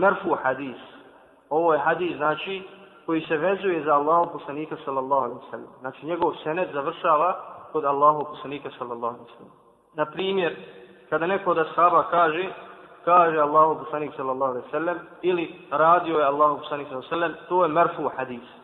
Merfu hadis. Ovo je hadis, znači, koji se vezuje za Allahu poslanika sallallahu alaihi sallam. Znači, njegov senet završava kod Allahu poslanika sallallahu alaihi sallam. Na primjer, kada neko od ashaba kaže, kaže Allahu poslanik sallallahu alaihi sallam, ili radio je Allahu poslanik sallallahu alaihi sallam, to je merfu hadis.